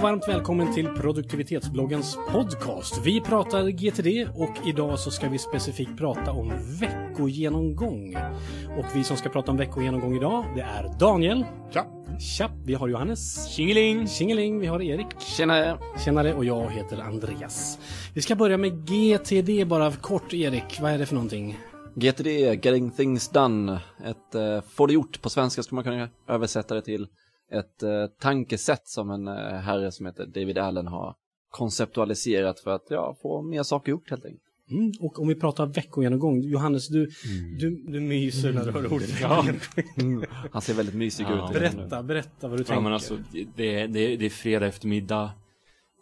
och varmt välkommen till produktivitetsbloggens podcast. Vi pratar GTD och idag så ska vi specifikt prata om veckogenomgång. Och vi som ska prata om veckogenomgång idag, det är Daniel. Tja. Tja, vi har Johannes. Tjingeling! Tjingeling, vi har Erik. Tjenare! Tjenare och jag heter Andreas. Vi ska börja med GTD bara kort, Erik. Vad är det för någonting? GTD, Getting Things Done. Ett eh, få det gjort på svenska skulle man kunna översätta det till. Ett eh, tankesätt som en eh, herre som heter David Allen har konceptualiserat för att ja, få mer saker gjort helt enkelt. Mm, och om vi pratar veckogenomgång, Johannes, du, du, du myser när du hör ordet Ja. veckogenomgång. Han ser väldigt mysig Ja. ut. Berätta, berätta vad du tänker. Ja men alltså, det, det, det är fredag eftermiddag.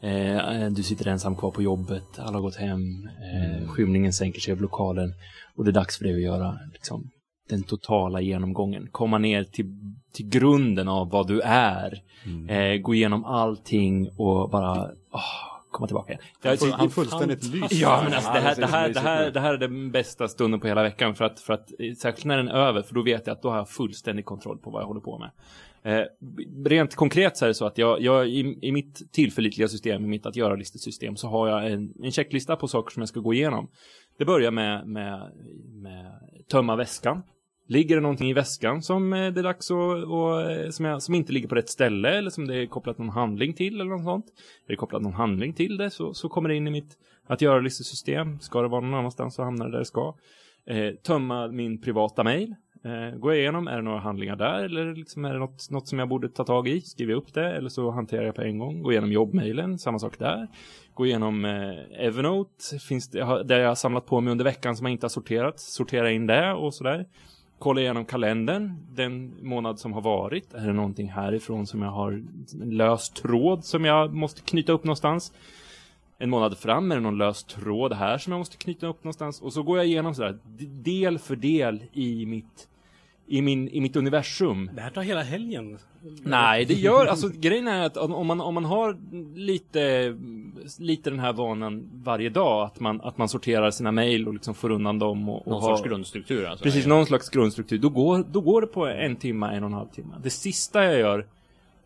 Eh, du sitter ensam kvar på jobbet, alla har gått hem, eh, skymningen sänker sig över lokalen och det är dags för dig att göra liksom, den totala genomgången. Komma ner till, till grunden av vad du är. Eh, gå igenom allting och bara åh, komma tillbaka. Jag, Han, han fullständigt lyser. Ja, men alltså, det, här, det här, så det, mysigt här, ut. det här är den bästa stunden på hela veckan för att, för att särskilt när den är över, för då vet jag att då har jag fullständig kontroll på vad jag håller på med. Eh, rent konkret så är det så att jag, jag i, i mitt tillförlitliga system, i mitt att göra-listesystem, så har jag en, en checklista på saker som jag ska gå igenom. Det börjar med, med, med tömma väskan. Ligger det någonting i väskan som eh, det är dags att, och, eh, som, jag, som inte ligger på rätt ställe eller som det är kopplat någon handling till eller något sånt. Är det kopplat någon handling till det så, så kommer det in i mitt att göra-listesystem. Ska det vara någon annanstans så hamnar det där det ska. Eh, tömma min privata mail. Eh, går jag igenom, är det några handlingar där eller liksom är det något, något som jag borde ta tag i? Skriver jag upp det eller så hanterar jag på en gång. Gå igenom jobbmailen, samma sak där. Gå igenom eh, Evernote, finns det, där jag har samlat på mig under veckan som jag inte har sorterat. Sortera in det och sådär. Kolla igenom kalendern, den månad som har varit. Är det någonting härifrån som jag har en lös tråd som jag måste knyta upp någonstans? En månad fram är det någon lös tråd här som jag måste knyta upp någonstans. Och så går jag igenom sådär, del för del i mitt, i min, i mitt universum. Det här tar hela helgen. Nej, det gör, alltså grejen är att om man, om man har lite, lite den här vanan varje dag, att man, att man sorterar sina mejl och liksom får undan dem och, och Någon har, sorts grundstruktur alltså. Precis, någon slags grundstruktur. Då går, då går det på en timme, en och en halv timme. Det sista jag gör,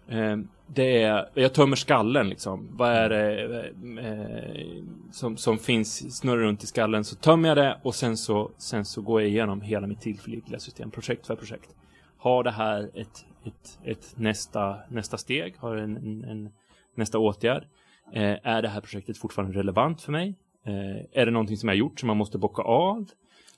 eh, det är, jag tömmer skallen liksom. Vad är det eh, som, som finns, snurrar runt i skallen. Så tömmer jag det och sen så, sen så går jag igenom hela mitt tillförlitliga system, projekt för projekt. Har det här ett, ett, ett nästa, nästa steg? Har det en, en, en nästa åtgärd? Eh, är det här projektet fortfarande relevant för mig? Eh, är det någonting som jag har gjort som man måste bocka av?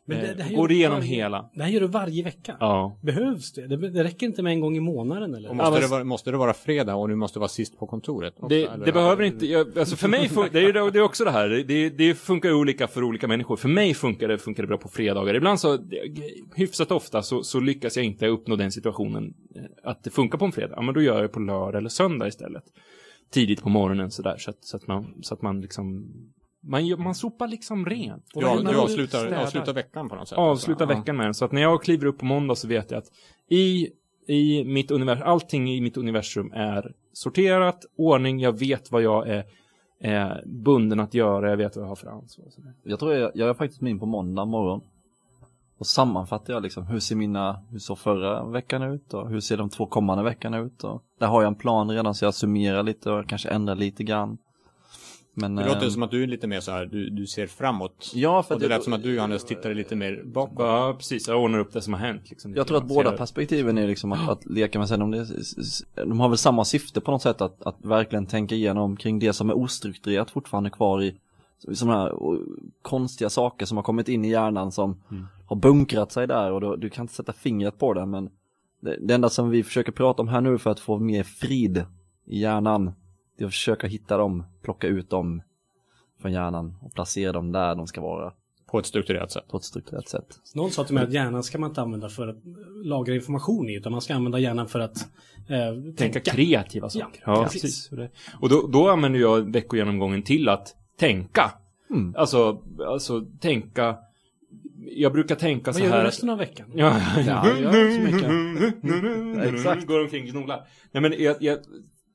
Men det- Eh, det här går igenom varje- hela? Det här gör du varje vecka. Ja. Behövs det? det? Det räcker inte med en gång i månaden eller? Och måste, det vara, måste det vara fredag och du måste vara sist på kontoret? Också, Det, det behöver inte, jag, alltså för mig, fun- det är det, är också det här, det- det, funkar olika för olika människor. För mig funkar det, funkar det bra på fredagar. Ibland så, hyfsat ofta så, så lyckas jag inte uppnå den situationen eh, att det funkar på en fredag. Ja, men då gör jag det på lördag eller söndag istället. Tidigt på morgonen sådär, så att, så att man, så att man liksom, man, man sopar liksom rent. Du, Man- du avslutar, avslutar veckan på något sätt? avsluta alltså. veckan med den. Så att när jag kliver upp på måndag så vet jag att i, i mitt universum, allting i mitt universum är sorterat, ordning, jag vet vad jag är, är bunden att göra, jag vet vad jag har för ansvar. Jag tror jag, jag gör faktiskt min på måndag morgon. Och sammanfattar jag liksom, hur ser mina, hur såg förra veckan ut och hur ser de två kommande veckorna ut och där har jag en plan redan så jag summerar lite och kanske ändrar lite grann. Men, Det låter eh, som att du är lite mer så här, du, du ser framåt. Ja, för Och det jag- lät som att du Johannes tittade lite mer bakåt. Ja, precis, jag ordnar upp det som har hänt. Liksom, Jag tror att båda perspektiven är liksom att, att leka med sig, de, de har väl samma syfte på något sätt att, att verkligen tänka igenom kring det som är ostrukturerat fortfarande kvar i sådana här konstiga saker som har kommit in i hjärnan som har bunkrat sig där och då, du kan inte sätta fingret på det men det, det enda som vi försöker prata om här nu för att få mer frid i hjärnan det är att försöka hitta dem, plocka ut dem från hjärnan och placera dem där de ska vara På ett strukturerat sätt. på ett strukturerat sätt. Någon sa till mig att hjärnan ska man inte använda för att lagra information i, utan man ska använda hjärnan för att eh, tänka kreativa saker. Ja, Ja, precis. Och då, då använder jag veckogenomgången till att tänka. Mm. Alltså, alltså tänka. Jag brukar tänka Vad så gör här. du att- resten av veckan? Ja, Ja, jag gör inte så mycket. Exakt. Går omkring och gnolar. Nej men jag, jag,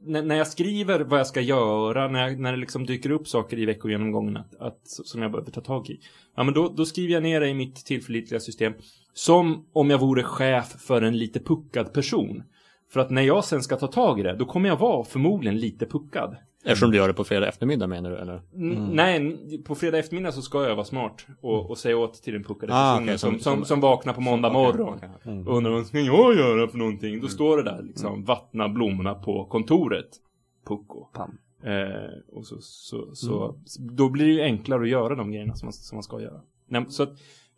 när, när jag skriver vad jag ska göra, när, jag, när det liksom dyker upp saker i veckogenomgången att, att, som jag behöver ta tag i. Ja men då, då skriver jag ner det i mitt tillförlitliga system. Som om jag vore chef för en lite puckad person. För att när jag sen ska ta tag i det, då kommer jag vara förmodligen lite puckad. Eftersom du gör det på fredag eftermiddag menar du eller? Mm. Nej, på fredag eftermiddag så ska jag vara smart och, och säga åt till den puckade Ah, personen okej, som, som- som, vaknar på måndag morgon. okej. Och undrar vad ska jag göra för någonting? Då står det där liksom, vattna blommorna på kontoret. Pucko. Pam. Eh, och så, så, så, då blir det ju enklare att göra de grejerna som man, som man ska göra. Nej, så att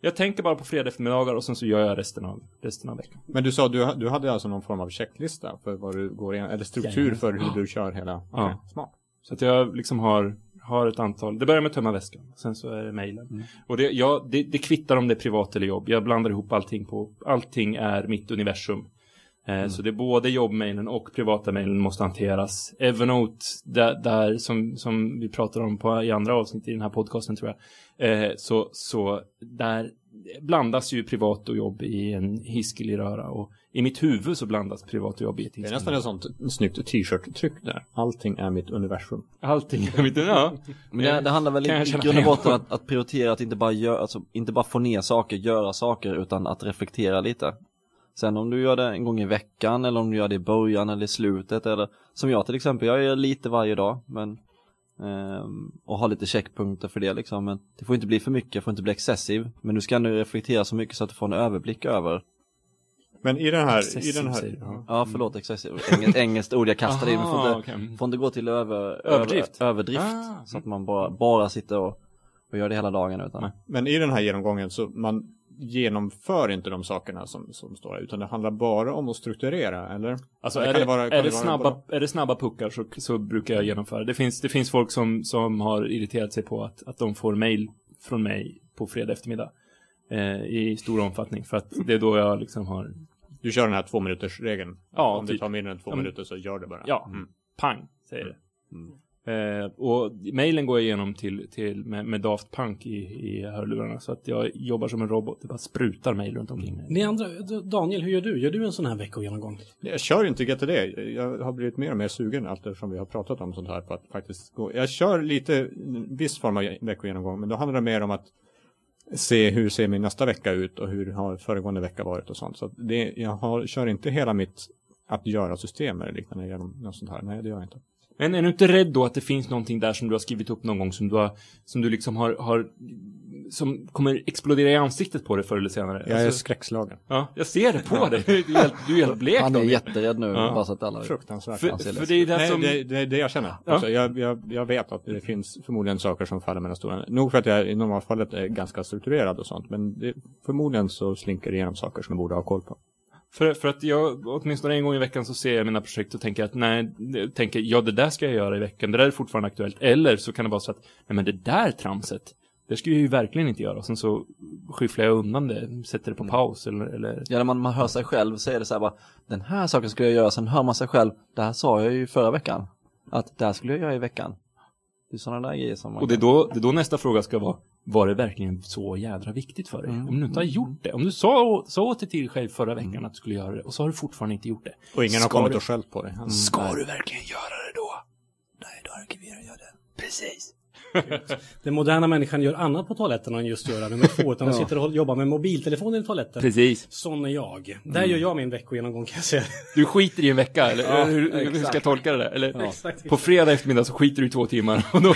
jag tänker bara på fredag eftermiddagar och sen så gör jag resten av, resten av veckan. Men du sa du, du hade alltså någon form av checklista för vad du går igenom, eller struktur Jajamän. för hur du kör hela? Ja. Okej, Smart. Så att jag liksom har, har ett antal, det börjar med att tömma väskan, sen så är det mejlen. Och det, ja, det, det kvittar om det är privat eller jobb, jag blandar ihop allting på, allting är mitt universum. Eh, Så det är både jobbmailen och privata mailen måste hanteras. Evernote, där, där som, som vi pratar om på, i andra avsnitt i den här podcasten tror jag, eh, så, så där blandas ju privat och jobb i en hiskelig röra. Och i mitt huvud så blandas privat och jobb i ett Det är hiskelig nästan ett sånt snyggt t-shirt-tryck där. Allting är mitt universum. Allting är mitt, ja. Men det, det handlar väl i grund och botten att, att prioritera att inte bara göra, alltså inte bara få ner saker, göra saker, utan att reflektera lite. Sen om du gör det en gång i veckan eller om du gör det i början eller i slutet eller som jag till exempel, jag gör lite varje dag men ehm, och har lite checkpunkter för det liksom men det får inte bli för mycket, får inte bli excessiv men du ska ändå reflektera så mycket så att du får en överblick över Men i den här, i Excessive, den säger här, ja. Ja förlåt, excessive, Engels, engelskt ord jag kastade in men får inte, okej. får inte gå till över, Överdrift. över, överdrift Ah. så att man bara, bara sitter och, och gör det hela dagen utan. Men i den här genomgången så man genomför inte de sakerna som, som står här, utan det handlar bara om att strukturera, eller? Alltså Eller är det, vara- är, det snabba, både- är det snabba puckar så, så brukar jag genomföra. Det finns, det finns folk som, som har irriterat sig på att, att de får mail från mig på fredag eftermiddag. Eh, I stor omfattning. För att det är då jag liksom har, Du kör den här två minuters regeln. Ja, Om det typ. tar mindre än två Ja, men- minuter så gör det bara. ja, Mm. pang, säger det. Mm. Eh, och mailen går jag igenom till, till med, med Daft Punk i, i hörlurarna. Så att jag jobbar som en robot. Det bara sprutar mail runt omkring mig. Ni andra, Daniel, hur gör du? Gör du en sån här veckogenomgång? Jag kör inte GTD. Jag har blivit mer och mer sugen allt eftersom vi har pratat om sånt här på att faktiskt gå. Jag kör lite en viss form av veckogenomgång, men då handlar det mer om att se hur ser min nästa vecka ut och hur har föregående vecka varit och sånt. Så att det, jag har, kör inte hela mitt att göra system eller liknande genom något sånt här. Nej, det gör jag inte. Men är du inte rädd då att det finns någonting där som du har skrivit upp någon gång som du har, som du liksom har, har som kommer explodera i ansiktet på dig förr eller senare? Jag är Alltså, skräckslagen. ja, jag ser det på dig. Du är helt, du är helt blek Han är jätterädd nu, Ja. bara så att alla vet. Fruktansvärt. För, för det är det Nej, som... det, det det jag känner. Alltså, jag, jag, jag vet att det finns förmodligen saker som faller mellan stolarna. Nog för att jag i normalfallet är ganska strukturerad och sånt. Men det, förmodligen så slinker det igenom saker som jag borde ha koll på. För, för att jag, åtminstone en gång i veckan så ser jag mina projekt och tänker att nej, tänker ja det där ska jag göra i veckan, det där är fortfarande aktuellt. Eller så kan det vara så att, nej men det där tramset, det skulle jag ju verkligen inte göra. Och sen så skyfflar jag undan det, sätter det på paus eller, eller Ja, när man, man hör sig själv så är det så här bara, den här saken skulle jag göra, sen hör man sig själv, det här sa jag ju förra veckan. Att det här skulle jag göra i veckan. Det är sådana där grejer som man Och det är, då, det är då nästa fråga ska vara, var det verkligen så jädra viktigt för dig? Mm. Om du inte har gjort det, om du sa, sa åt dig till själv förra veckan att du skulle göra det och så har du fortfarande inte gjort det. Och ingen har Ska kommit du- och skällt på dig. Ska du verkligen göra det då? Nej, då arkiverar jag det. Precis. Den moderna människan gör annat på toaletten än just göra nummer två, utan de sitter och jobbar med mobiltelefonen i toaletten. Precis. Sån är jag. Där gör jag min veckogenomgång kan jag säga. Du skiter i en vecka, eller Ja, hur, hur ska jag tolka det? där? Eller, Exakt. På fredag eftermiddag så skiter du i två timmar. Och då,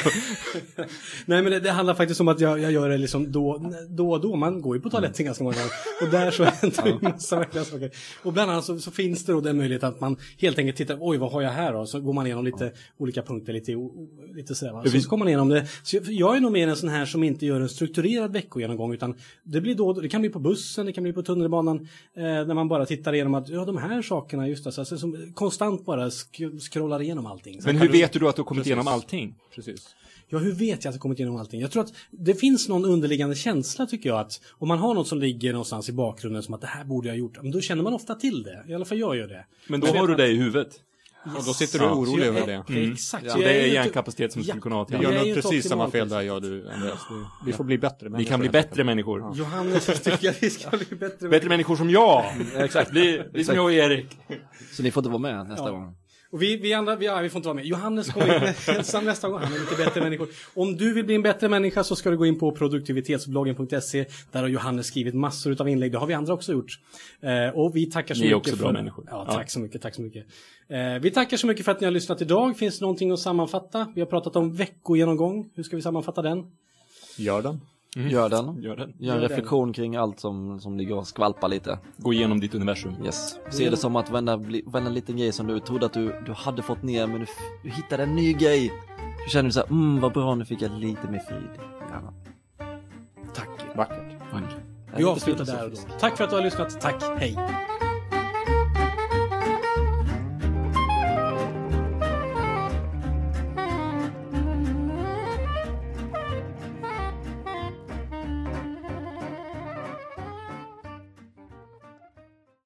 Nej men det, det handlar faktiskt om att jag, jag gör det liksom då, då och då. Man går ju på toaletten ganska många gånger. Och där så händer det ju massa verkliga saker. Och bland annat så, så finns det då den möjligheten att man helt enkelt tittar, oj vad har jag här då? Så går man igenom lite olika punkter, lite, lite sådär va. Så, så kommer man igenom det. Så jag, är nog mer en sån här som inte gör en strukturerad veckogenomgång utan det blir då, det kan bli på bussen, det kan bli på tunnelbanan. Eh, när man bara tittar igenom att, ja de här sakerna, just det. Så, alltså, som konstant bara sk scrollar igenom allting. Så men hur du- vet du då att du har kommit Precis. igenom allting? Precis. Ja, hur vet jag att jag har kommit igenom allting? Jag tror att det finns någon underliggande känsla tycker jag att om man har något som ligger någonstans i bakgrunden som att det här borde jag ha gjort, men då känner man ofta till det. I alla fall jag gör det. Men då har du att- det i huvudet. Och då sitter du Ja. orolig över det. Mm. Exakt. Så det är hjärnkapacitet som Ja. skulle kunna ha till. Vi Jag gör nog precis samma fel där jag och du Andreas. Vi, vi får bli bättre Vi människor, kan bli bättre människor. Johannes, jag tycker att vi ska bli bättre. Bättre människor som jag! Exakt. Bli, bli som jag och Erik. Så ni får inte vara med nästa Ja. gång. Och vi, vi andra, vi, ja, vi får inte vara med. Johannes kommer hälsa nästa gång. Han är lite bättre människor. Om du vill bli en bättre människa så ska du gå in på produktivitetsbloggen.se. Där har Johannes skrivit massor av inlägg. Det har vi andra också gjort. Eh, och vi tackar så Ni är mycket också bra för... människor. Ja, Ja. tack så mycket, tack så mycket. Eh, vi tackar så mycket för att ni har lyssnat idag. Finns det någonting att sammanfatta? Vi har pratat om veckogenomgång. Hur ska vi sammanfatta den? Gör den. Gör den. Gör den. Gör en Gör reflektion kring allt som, som ligger och skvalpar lite. Gå igenom ditt universum. Yes. Se det som att varenda, bli- varenda liten grej som du trodde att du, du hade fått ner men du, du hittade en ny grej. Du känner så här, mm vad bra nu fick jag lite mer frid. Ja. Tack. Vackert. Tack. Vi avslutar där och då. Tack för att du har lyssnat. Tack. Hej.